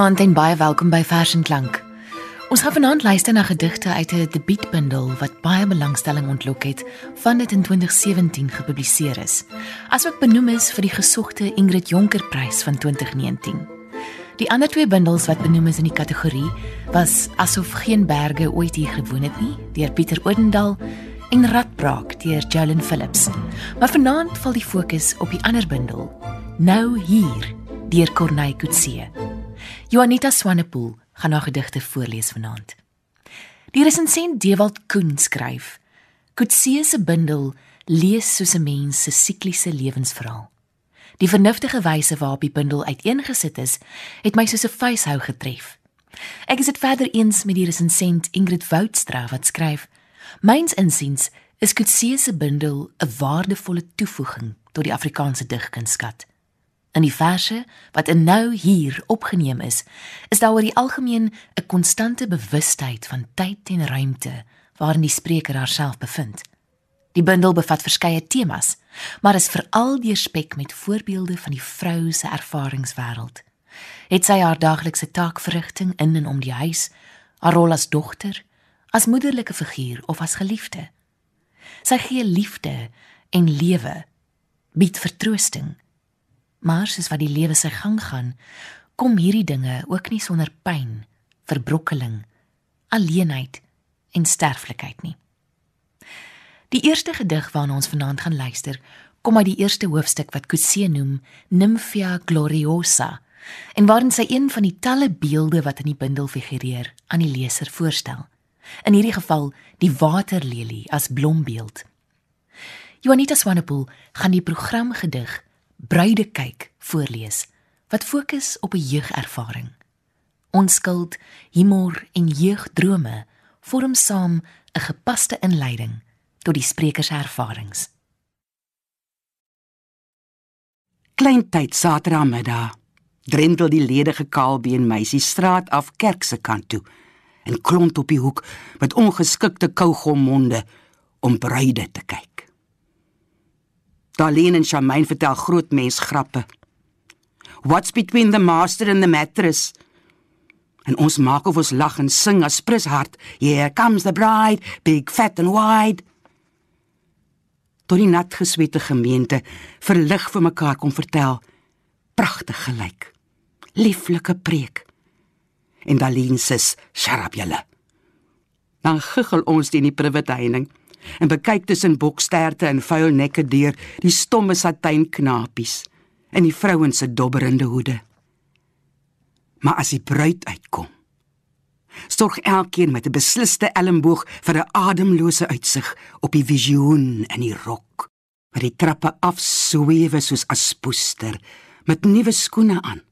Goeienaand en baie welkom by Vers en Klank. Ons gaan vanaand luister na gedigte uit 'n debuutbundel wat baie belangstelling ontlok het van dit in 2017 gepubliseer is. Asook benoem is vir die gesogte Ingrid Jonker Prys van 2019. Die ander twee bundels wat benoem is in die kategorie was Asof geen berge ooit hier gewoon het nie, deur Pieter Odendaal en Radbraak deur Jolyn Phillips. Maar vanaand val die fokus op die ander bundel, Nou hier, deur Corneille Coetzee. Juanita Swanepoel gaan haar gedigte voorlees vanaand. Die resensent Dewald Koen skryf: Coetzee se bundel lees soos 'n mens se sikliese lewensverhaal. Die vernuftige wyse waarop die bundel uiteengesit is, het my soos 'n vuishou getref. Ek is dit verder eens met die resensent Ingrid Woudstra wat skryf: Myns insiens is Coetzee se bundel 'n waardevolle toevoeging tot die Afrikaanse digkunskat. In die verse wat in nou hier opgeneem is, is daar oor die algemeen 'n konstante bewustheid van tyd en ruimte waarin die spreker haarself bevind. Die bundel bevat verskeie temas, maar is veral deurspek met voorbeelde van die vrou se ervaringswêreld. Het sy haar daaglikse taakverrigting in en om die huis, haar rol as dogter, as moederlike figuur of as geliefde. Sy gee liefde en lewe, bied vertroosting Maar soos wat die lewe sy gang gaan, kom hierdie dinge ook nie sonder pyn, verbrokkeling, alleenheid en sterflikheid nie. Die eerste gedig waarna ons vanaand gaan luister, kom uit die eerste hoofstuk wat Coetzee noem Nymphia Gloriosa en waarin sy een van die talle beelde wat in die bundel figureer aan die leser voorstel. In hierdie geval die waterlelie as blombeeld. Juanita Swanepoel gaan die program gedig Bruide kyk voorlees wat fokus op 'n jeugervaring. Onskuld, humor en jeugdrome vorm saam 'n gepaste inleiding tot die spreker se ervarings. Kleintyd Saterdagmiddag drendel die ledige kaalbeen meisie straat af kerk se kant toe en klont op die hoek met ongeskikte kougommonde om bruide te kyk. Darlene en Charmaine vertel groot mens grappe. What's between the master and the mattress? En ons maak of ons lag en sing as prins hart. Here comes the bride, big fat and wide. Tot die nat geswette gemeente verlig vir mekaar kom vertel. Pragtig gelyk. Lieflike preek. En Darlene sê, "Shut up julle." Dan giggel ons teen die private heining en bekyk tussen boksterte en vuil nekke deur die stomme satynknapies en die vrouens se dobberende hoede. Maar as die bruid uitkom, sorg elkeen met 'n besliste elmboog vir 'n ademlose uitsig op die visioen in die rok, wat die trappe afsweef soos aspoester met nuwe skoene aan.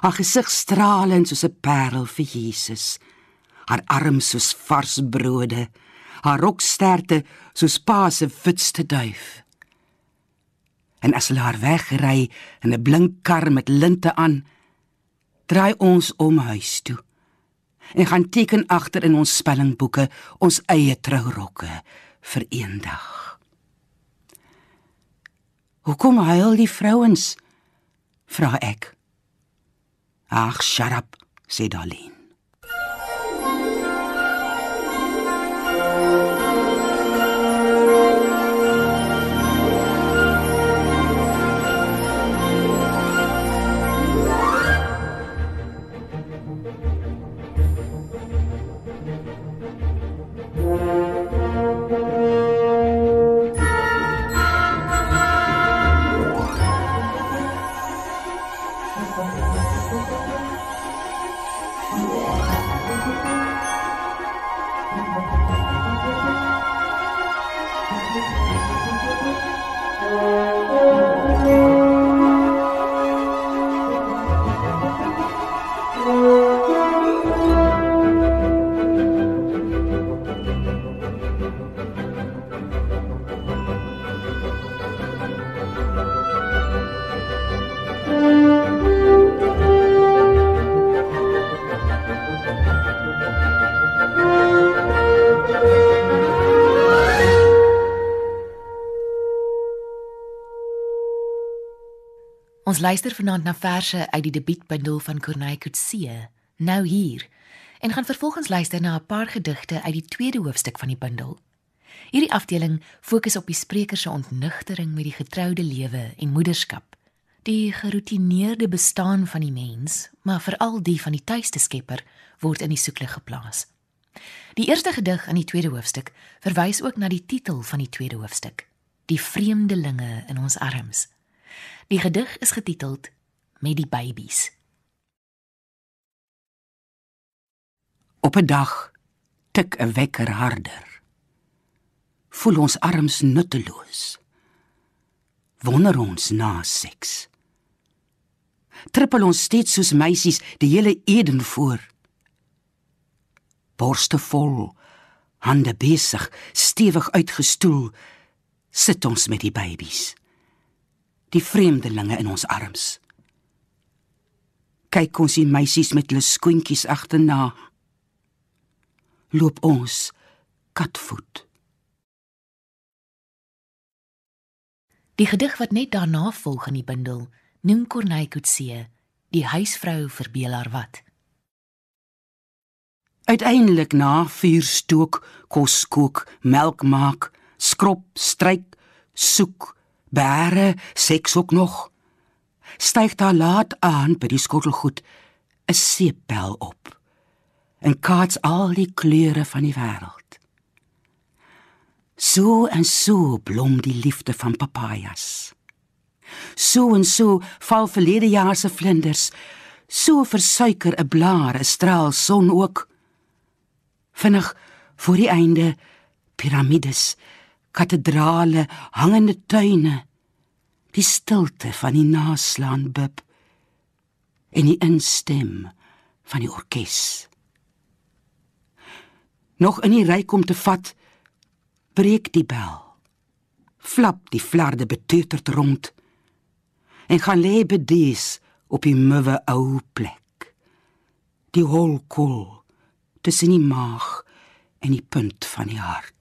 Haar gesig stralend soos 'n parel vir Jesus, haar arms soos vars brode haar roksterte soos pa se witste duif. En as hulle haar wegry in 'n blink kar met linte aan, draai ons om huis toe. En gaan teken agter in ons spellingboeke ons eie trourokke vir eendag. Hoekom huil die vrouens? vra ek. Ag, shut up, sê Darlene. Ons luister vanaand na verse uit die debietbundel van Corneille Coetzee, Nou hier, en gaan vervolgens luister na 'n paar gedigte uit die tweede hoofstuk van die bundel. Hierdie afdeling fokus op die spreker se ontnugtering met die getroude lewe en moederskap, die geroutineerde bestaan van die mens, maar veral die van die tuiste skepper word in die soeklig geplaas. Die eerste gedig in die tweede hoofstuk verwys ook na die titel van die tweede hoofstuk, Die vreemdelinge in ons arms. Die gedig is getiteld Met die babies. Op 'n dag tik 'n wekker harder. Voel ons arms nutteloos. Wonder ons na seks. Trippel ons steeds soos meisies die hele Eden voor. Borste vol, hande besig, stewig uitgestoel, sit ons met die babies die vreemdelinge in ons arms. Kyk ons die meisies met hulle skoentjies agterna. Loop ons katvoet. Die gedig wat net daarna volg in die bundel, noem Corneille Coetzee die huisvrou verbeel haar wat. Uiteindelik na vuur stook, kos kook, melk maak, skrob, stryk, soek Bære seks ook nog. Styg daar laat aan by die skottelgoed 'n seepbel op. En kaats al die kleure van die wêreld. So en so blom die liefde van papajas. So en so val verlede jaar se vlinders. So versuiker 'n blaar 'n straal son ook. Vinnig voor die einde piramides kathedrale, hangende tuine, die stilte van die naslaan bib en die instem van die orkes. Nog in die ry kom te vat, breek die bel. Flap die flarde beteuterd rond en gaan lê bedes op die muwe ou plek. Die holkol tussen die maag en die punt van die hart.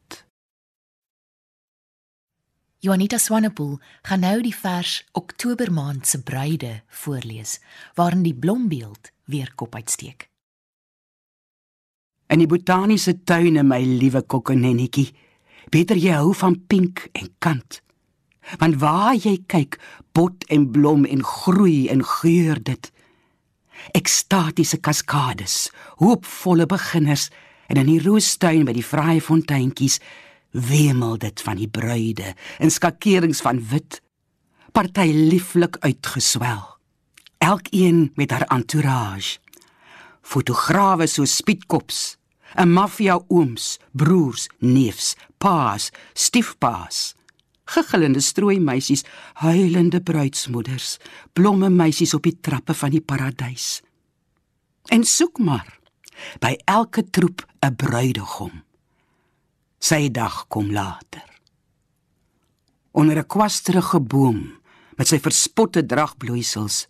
Juanita Swanepoel gaan nou die vers Oktobermaand se bruide voorlees waarin die blombeeld weer kop uitsteek. In die botaniese tuine my liewe kokkenennetjie, beter jy hou van pink en kant. Want waar jy kyk, bot en blom en groei en geur dit. Ekstatiese kaskades, hoopvolle beginners en in die roostuin by die fraaie fonteintjies wemel dit van die bruide in skakerings van wit party lieflik uitgeswel elkeen met haar entourage. Fotograwe so spietkops 'n maffia ooms broers neefs paas stiefpaas gegillende strooi meisies huilende bruidsmoeders blomme meisies op die trappe van die paradys. En soek maar by elke troep 'n bruidegom Sy dag kom later. Onder 'n kwasterige boom met sy verspotte dragbloeisels,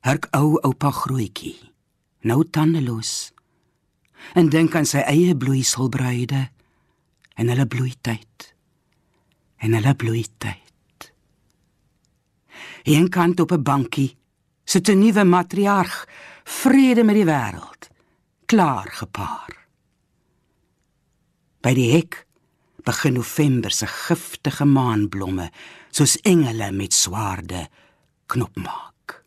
hurk ou oupa grootjie, nou tandeloos. En dink aan sy eie bloeiselbruide en hulle bloeityd. En hulle bloeityd. Eenkant op 'n bankie sit 'n nuwe matriarg, vrede met die wêreld, klaar gepaar. By die hek begin November se giftige maanblomme soos engele met swaarde knop maak.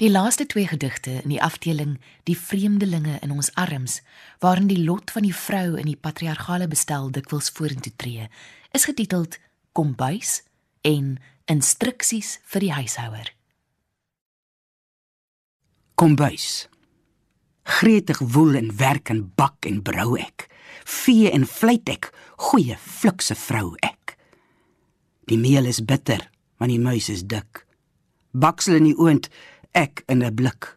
Die laaste twee gedigte in die afdeling Die vreemdelinge in ons arms waarin die lot van die vrou in die patriargale bestel dikwels vorentoe tree, is getiteld Kombuis en Instruksies vir die huishouer. Kombuis Gretig woel en werk en bak en brou ek. Vee en vleit ek, goeie flikse vrou ek. Die meel is bitter, want die muis is dik. Baksel in die oond, ek in 'n blik.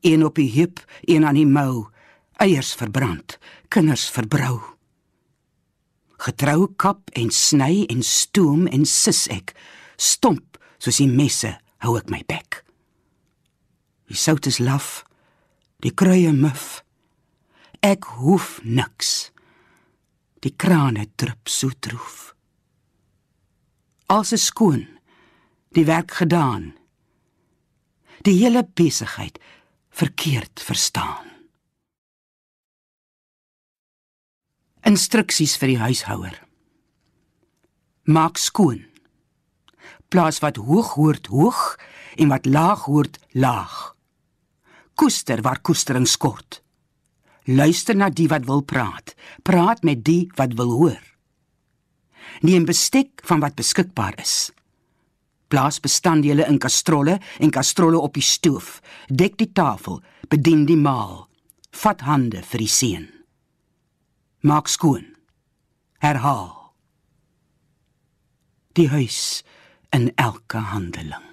Een op die heup, een aan die mou, eiers verbrand, kinders verbrou. Getrou kap en sny en stoom en sis ek, stomp soos die messe hou ek my bek. Die sout is laf, die kruie muf. Ek hoef niks. Die krane drup so droef. Alles is skoon. Die werk gedaan. Die hele besigheid verkeerd verstaan. Instruksies vir die huishouer. Maak skoon. Plaas wat hoog hoort hoog en wat laag hoort laag. Koester waar koestering skort. Luister na die wat wil praat. Praat met die wat wil hoor. Neem bestek van wat beskikbaar is. Plaas bestanddele in kastrolle en kastrolle op die stoof. Dek die tafel, bedien die maal. Vat hande vir die seun. Maak skoon. Herhaal. Die huis in elke handeling.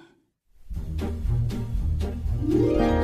thank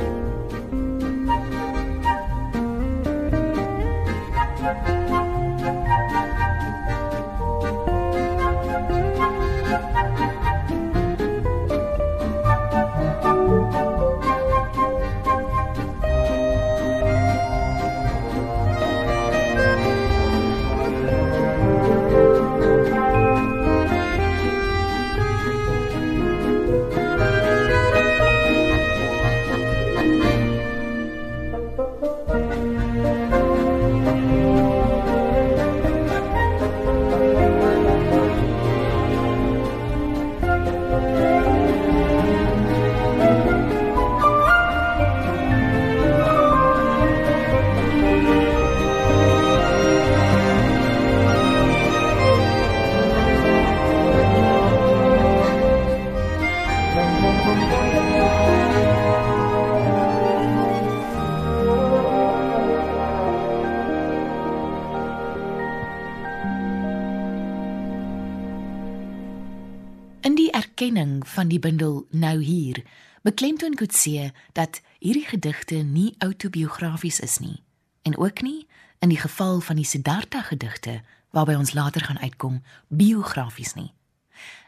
van die bundel Nou hier beklemtoon Kutse dat hierdie gedigte nie autobiografies is nie en ook nie in die geval van die Siddhartha gedigte waarby ons later gaan uitkom biografies nie.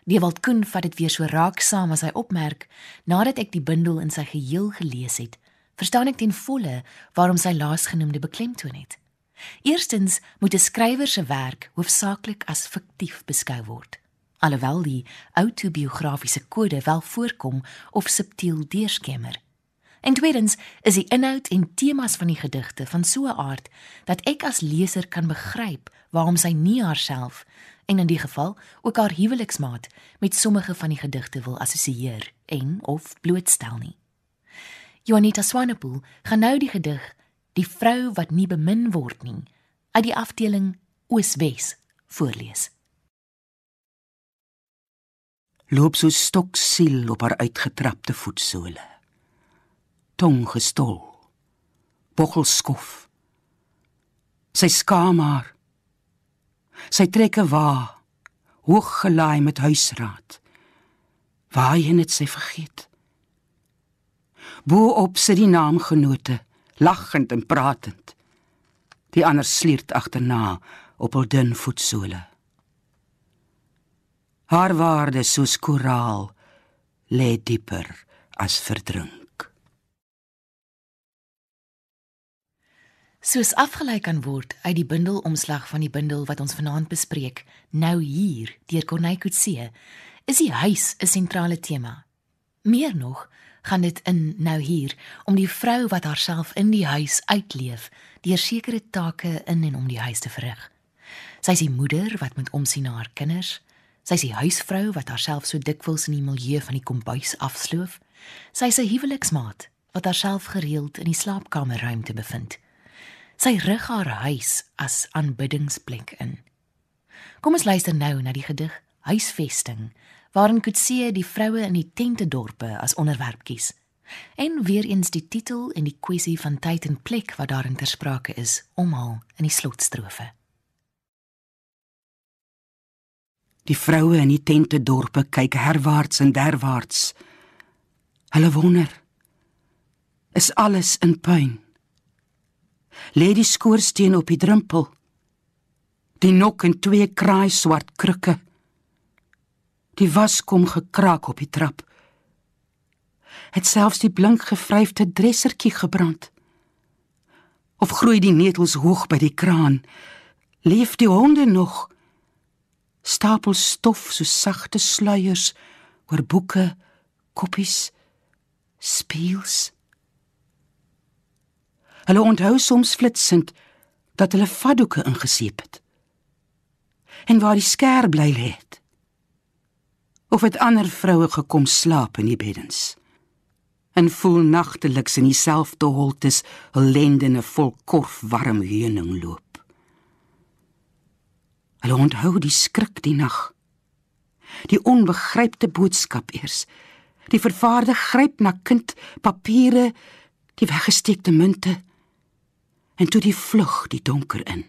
Die Waldkun vat dit weer so raaksaam as hy opmerk nadat ek die bundel in sy geheel gelees het, verstaan ek ten volle waarom sy laasgenoemde beklemtoon het. Eerstens moet 'n skrywer se werk hoofsaaklik as fiktief beskou word alhoewel die autobiografiese kode wel voorkom of subtiel deurskemer. En tweedens is die inhoud en temas van die gedigte van so 'n aard dat ek as leser kan begryp waarom sy nie haarself en in die geval ook haar huweliksmaat met sommige van die gedigte wil assosieer en of blootstel nie. Juanita Swanepoel gaan nou die gedig Die vrou wat nie bemin word nie uit die afdeling Ooswes voorlees loop so stoksiel op haar uitgetrapte voetsole. Tong gestol. Bochel skof. Sy skaam haar. Sy trek 'n wa, hoog gelaai met huisraad. Waarheen het sy vergeet? Bo op sit die naamgenote, lagend en pratend. Die ander sliert agterna op hul dun voetsole. Haar waarde soos koraal lê dieper as verdrink. Soos afgelei kan word uit die bundelomslag van die bundel wat ons vanaand bespreek, nou hier deur Corneille Coetzee, is die huis 'n sentrale tema. Meer nog, gaan dit in nou hier om die vrou wat haarself in die huis uitleef, deur sekere take in en om die huis te verrig. Sy is die moeder wat moet omsien na haar kinders, Sy is die huisvrou wat haarself so dikwels in die milieu van die kombuis afsloof. Sy is 'n huweliksmaat wat haarself gereeld in die slaapkamerruimte bevind. Sy rig haar huis as aanbiddingsplek in. Kom ons luister nou na die gedig Huisvesting waarin Kutse die vroue in die tentedorpe as onderwerp kies. En weer eens die titel en die kwessie van tyd en plek wat daarin ter sprake is, omhaal in die slotstrofe. Die vroue in die tente dorpe kyk herwaarts en derwaarts. Hulle wonder: Is alles in puin? Lê die skoorsteen op die drempel. Die nok en twee kraai swart krukke. Die was kom gekraak op die trap. Het selfs die blink gevryfde dressertjie gebrand. Of groei die netels hoog by die kraan? Leef die honde nog? Stapel stof so sagte sluiers oor boeke, koppies, speels. Hulle onthou soms flitsend dat hulle vaddoeke ingeseep het. En waar die skêr bly lê het. Of het ander vroue gekom slaap in die beddens. En voel nagteliks in dieselfde holtes hul lendene vol korf warm heuning loop. Hulle onthou die skrik die nag. Die onbegrypte boodskap eers. Die vervaarde gryp na kind papiere, die weggesteekte munte en toe die vlug die donker in.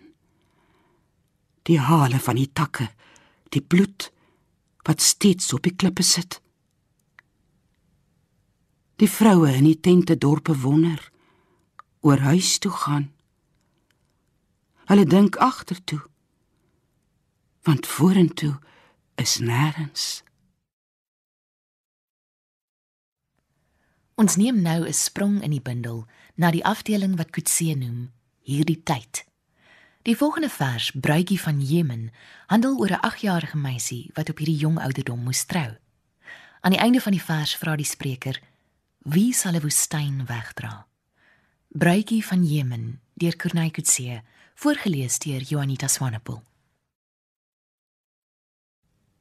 Die hale van die takke, die bloed wat steeds op die klippe sit. Die vroue in die tente dorpe wonder oor huis toe gaan. Hulle dink agtertoe. Want vorentoe is nêrens. Ons neem nou 'n sprong in die bundel na die afdeling wat Kutse noem hierdie tyd. Die volgende vers, Bruidjie van Jemen, handel oor 'n 8-jarige meisie wat op hierdie jong ouderdom moes trou. Aan die einde van die vers vra die spreker: Wie sal 'n woestyn wegdra? Bruidjie van Jemen deur Kurnay Kutse, voorgeles deur Juanita Swanepoel.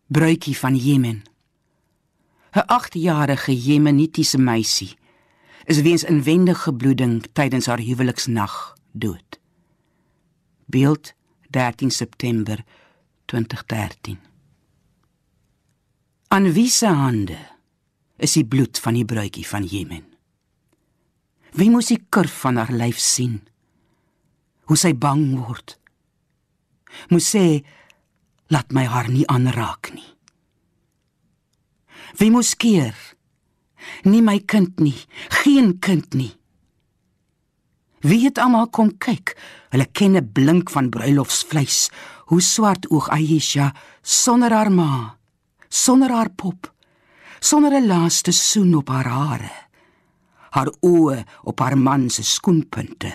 Bruidjie van Jemen. 'n 8-jarige jemenitiese meisie is weens inwendige bloeding tydens haar huweliksnag dood. Beeld 13 September 2013. Aan wie se hande is die bloed van die bruidjie van Jemen? Wie moet die kurf van haar lyf sien? Hoe sy bang word. Moet sê laat my haar nie aanraak nie. Wie moet keer? Nie my kind nie, geen kind nie. Wie het almal kom kyk? Hulle ken 'n blink van bruilofsvleis, hoe swart oog Aisha sonder haar ma, sonder haar pop, sonder 'n laaste soen op haar hare. Haar oë op haar man se skoenpunte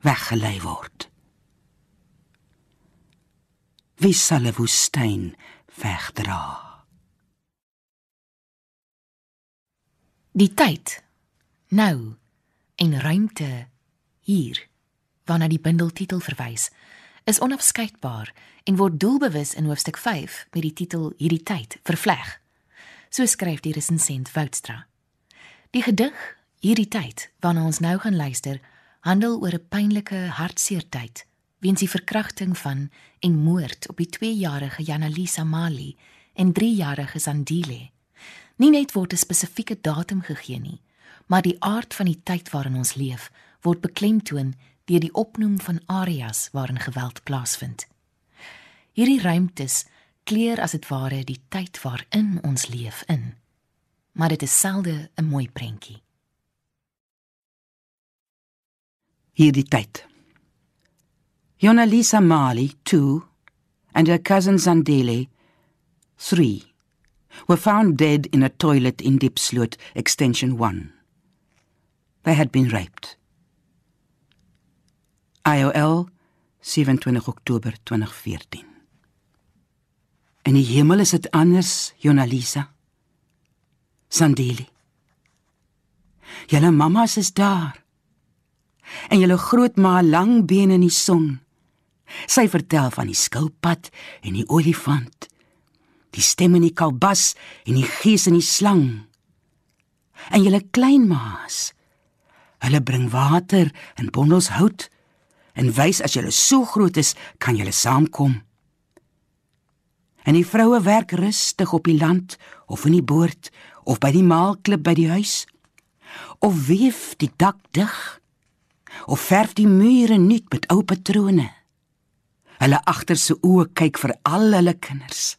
weggelei word. Wie sal 'n woestyn wegdra? Die tyd nou en ruimte hier waarna die bundeltitel verwys is onafskeidbaar en word doelbewus in hoofstuk 5 met die titel hierdie tyd vervleg so skryf die resensent Woudstra die gedig hierdie tyd waarna ons nou gaan luister handel oor 'n pynlike hartseer tyd weens die verkrachting van en moord op die 2-jarige Janalisa Mali en 3-jarige Sandile nie net word 'n spesifieke datum gegee nie maar die aard van die tyd waarin ons leef word beklemtoon deur die opnoem van areas waarin geweld plaasvind. Hierdie ruimtes kleur as dit ware die tyd waarin ons leef in. Maar dit is selde 'n mooi prentjie. Hierdie tyd. Jonalisa Mali 2 and her cousin Zandele 3 were found dead in a toilet in Dipsloot extension 1. They had been raped. IOL 27 Oktober 2014. In die hemel is dit anders, Jonalisa. Sandeli. Julle mammas is daar. En julle grootma lang bene in die son. Sy vertel van die skilpad en die olifant. Die stem in die kalbas en die gees in die slang. En julle kleinmaas. Hulle bring water en bondels hout en wys as jy so groot is, kan jy saamkom. En die vroue werk rustig op die land of in die boord of by die maalklip by die huis of weef die dak dig of verf die mure nuut met ou patrone. Hulle agter se oë kyk vir al hulle kinders.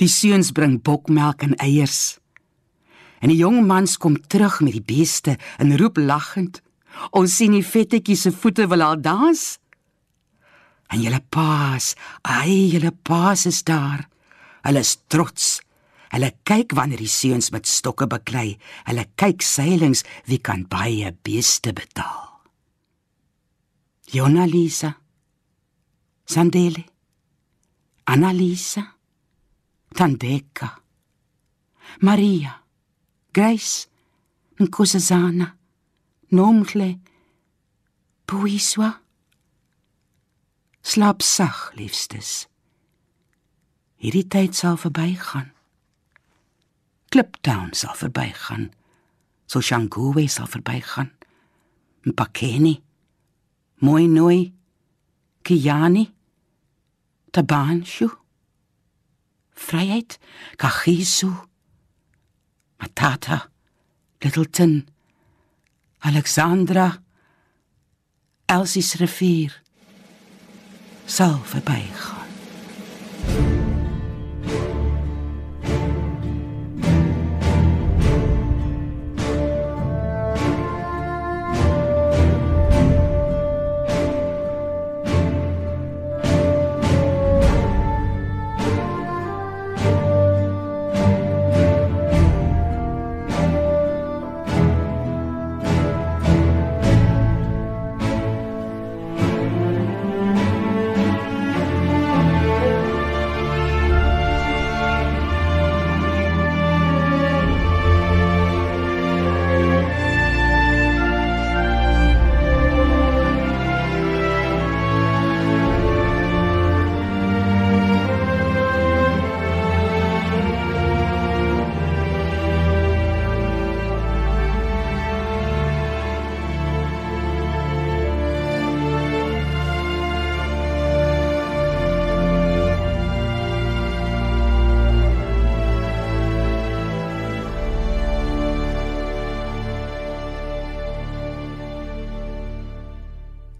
Die seuns bring bokmelk en eiers. En die jong mans kom terug met die beeste en roep lagend: Ons sien die vettetjie se voete wil al dans. En julle paas, ai, julle paas is daar. Hulle is trots. Hulle kyk wanneer die seuns met stokke beklei. Hulle kyk seilings wie kan baie beeste betaal. Jona Lisa. Sandele. Annalisa, Tandeka, Maria, Grace, Nkosazana, Nomgle, Puiswa. Slaap sag, liefstes. Hierdie tyd sal verbygaan. Kliptown sal verbygaan. Soshanguve sal verbygaan. Mpakeni, Moinoi, Kiani, Tabanshu, Vryheid, Kagiso, Matata, Littleton, Alexandra, Elsie's rivier sal verbygaan.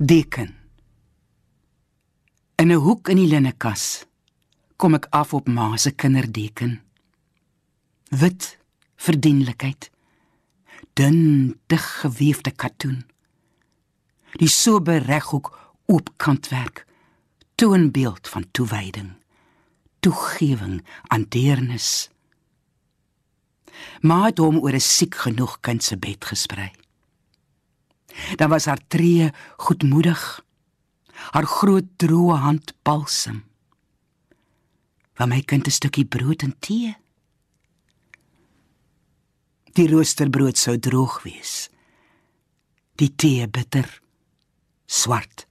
Deken. In 'n hoek in die linnekas kom ek af op ma se kinderdeken. Wit verdienlikheid. Dun, dig geweefde katoen. Die sober reghoek oop kantwerk. Toonbeeld van toewyding. Toegewing aan deernis. Ma het hom oor 'n siek genoeg kind se bed gesprei. Dan was haar tree goedmoedig. Haar groot droë hand balsem. Van my kind 'n stukkie brood en tee. Die roosterbrood sou droog wees. Die tee bitter swart.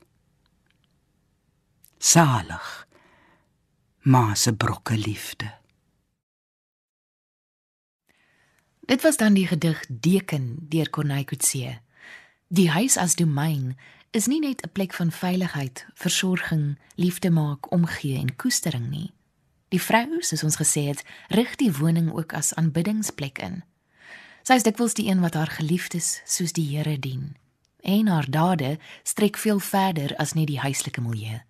Salig. Ma se brokke liefde. Dit was dan die gedig Deken deur Corneille Coetzee. Die huis as domein is nie net 'n plek van veiligheid, versorging, liefde maak, omgee en koestering nie. Die vrou, soos ons gesê het, rig die woning ook as aanbiddingsplek in. Sy is dikwels die een wat haar geliefdes soos die Here dien. En haar dade strek veel verder as net die huislike milieu.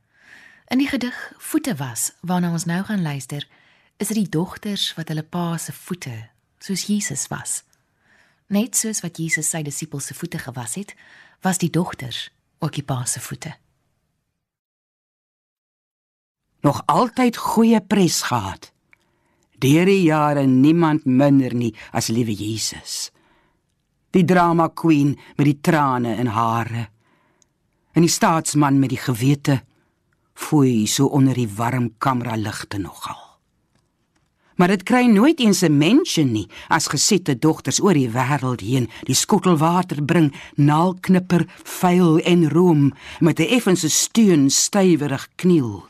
In die gedig Voete was, waarna ons nou gaan luister, is dit die dogters wat hulle pa se voete soos Jesus was. Net soos wat Jesus sy disippels se voete gewas het, was die dogters ook die pa se voete. Nog altyd goeie pres gehad. Deur die jare niemand minder nie as liewe Jesus. Die drama queen met die trane in hare. En die staatsman met die gewete foei so onder die warm kamera ligte nogal maar dit kry nooit eens 'n mensie nie. As gesette dogters oor die wêreld heen die skottel water bring naalknipper vuil en room met 'n effense steun stywerig kniel.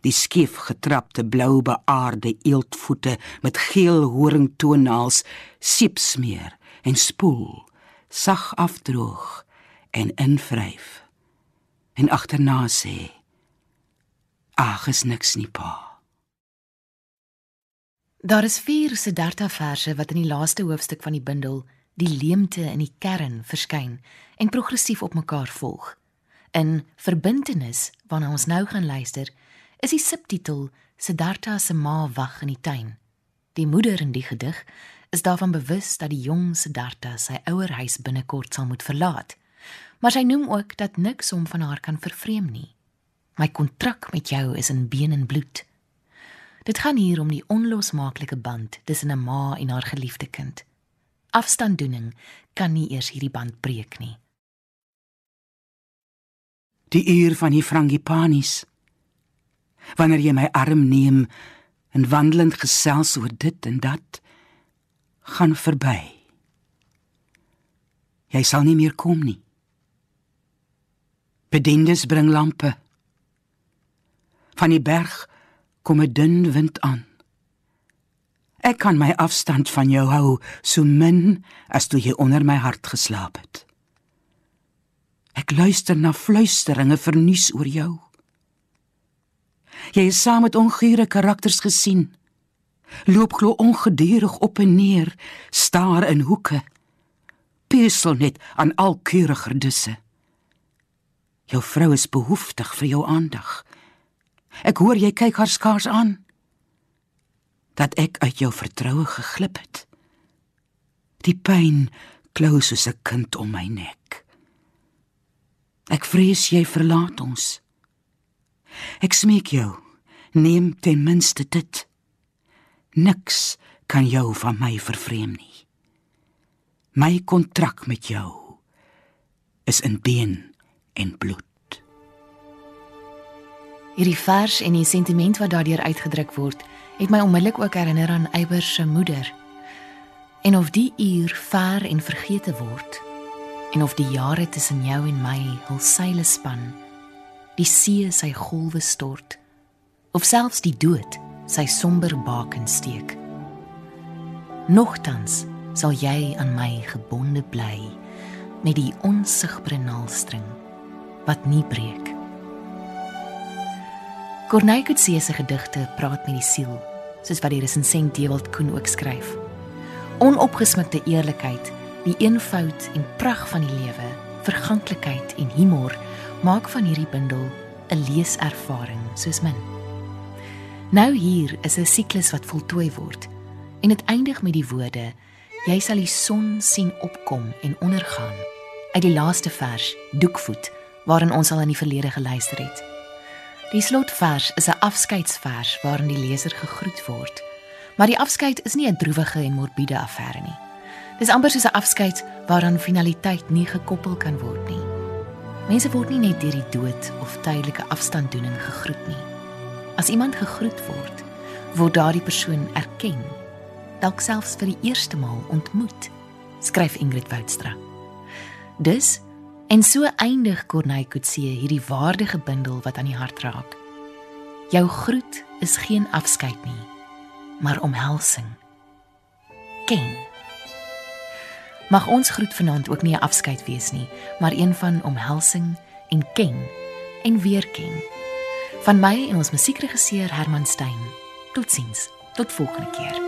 Die skief getrapte blou beaarde eeltvoete met geel horingtonaals siepsmeer en spoel sag afdroog en invryf. En agterna sê ag is niks nie pa Daar is 4 Siddhartha verse wat in die laaste hoofstuk van die bundel die leemte in die kern verskyn en progressief op mekaar volg. In Verbintenis, waarna ons nou gaan luister, is die subtitel Siddhartha se ma wag in die tuin. Die moeder in die gedig is daarvan bewus dat die jong Siddhartha sy ouer huis binnekort sal moet verlaat. Maar sy noem ook dat niks hom van haar kan vervreem nie. My kontrak met jou is in been en bloed. Dit gaan hier om die onlosmaaklike band tussen 'n ma en haar geliefde kind. Afstanddoening kan nie eers hierdie band breek nie. Die uur van die frangipanis. Wanneer jy my arm neem en wandelend gesels oor dit en dat gaan verby. Jy sal nie meer kom nie. Bediendes bring lampe. Van die berg kom 'n dun wind aan. Ek kan my afstand van jou hou so min as toe jy onder my hart geslaap het. Ek luister na fluisteringe vernuis oor jou. Jy is saam met ongure karakters gesien. Loop glo ongedurig op en neer, staar in hoeke. Pesel net aan al keuriger disse. Jou vrou is behoeftig vir jou aandag. Ek hoor jy kyk haar skaars aan. Dat ek uit jou vertroue geglip het. Die pyn klou soos 'n kind om my nek. Ek vrees jy verlaat ons. Ek smeek jou, neem ten minste dit. Niks kan jou van my vervreem nie. My kontrak met jou is in been en bloed. Hierdie vers en die sentiment wat daardeur uitgedruk word, het my onmiddellik ook herinner aan Eyber se moeder. En of die uur ver en vergete word, en of die jare tussen jou en my hul seile span, die see sy golwe stort, of selfs die dood sy somber baken steek. Nogtans sal jy aan my gebonde bly met die onsigbare naalstring wat nie breek. Corneille Coetzee se gedigte praat met die siel, soos wat die resensent Dewald Koen ook skryf. Onopgesmukte eerlikheid, die eenvoud en pragt van die lewe, verganklikheid en humor maak van hierdie bundel 'n leeservaring soos min. Nou hier is 'n siklus wat voltooi word en dit eindig met die woorde: Jy sal die son sien opkom en ondergaan. Uit die laaste vers, Doekvoet, waarin ons al in die verlede geluister het. Die slotvers is 'n afskeidsvers waarin die leser gegroet word. Maar die afskeid is nie 'n droewige en morbiede affære nie. Dis amper soos 'n afskeid waaraan finaliteit nie gekoppel kan word nie. Mense word nie net deur die dood of tydelike afstanddoening gegroet nie. As iemand gegroet word, word daardie persoon erken, dalk selfs vir die eerste maal ontmoet, skryf Ingrid Woudstra. Dus En so eindig Corneille Coetzee hierdie waardige bundel wat aan die hart raak. Jou groet is geen afskeid nie, maar omhelsing. Ken. Mag ons groet vanaand ook nie 'n afskeid wees nie, maar een van omhelsing en ken en weer ken. Van my en ons musiekregisseur Herman Stein. Totsiens. Tot volgende keer.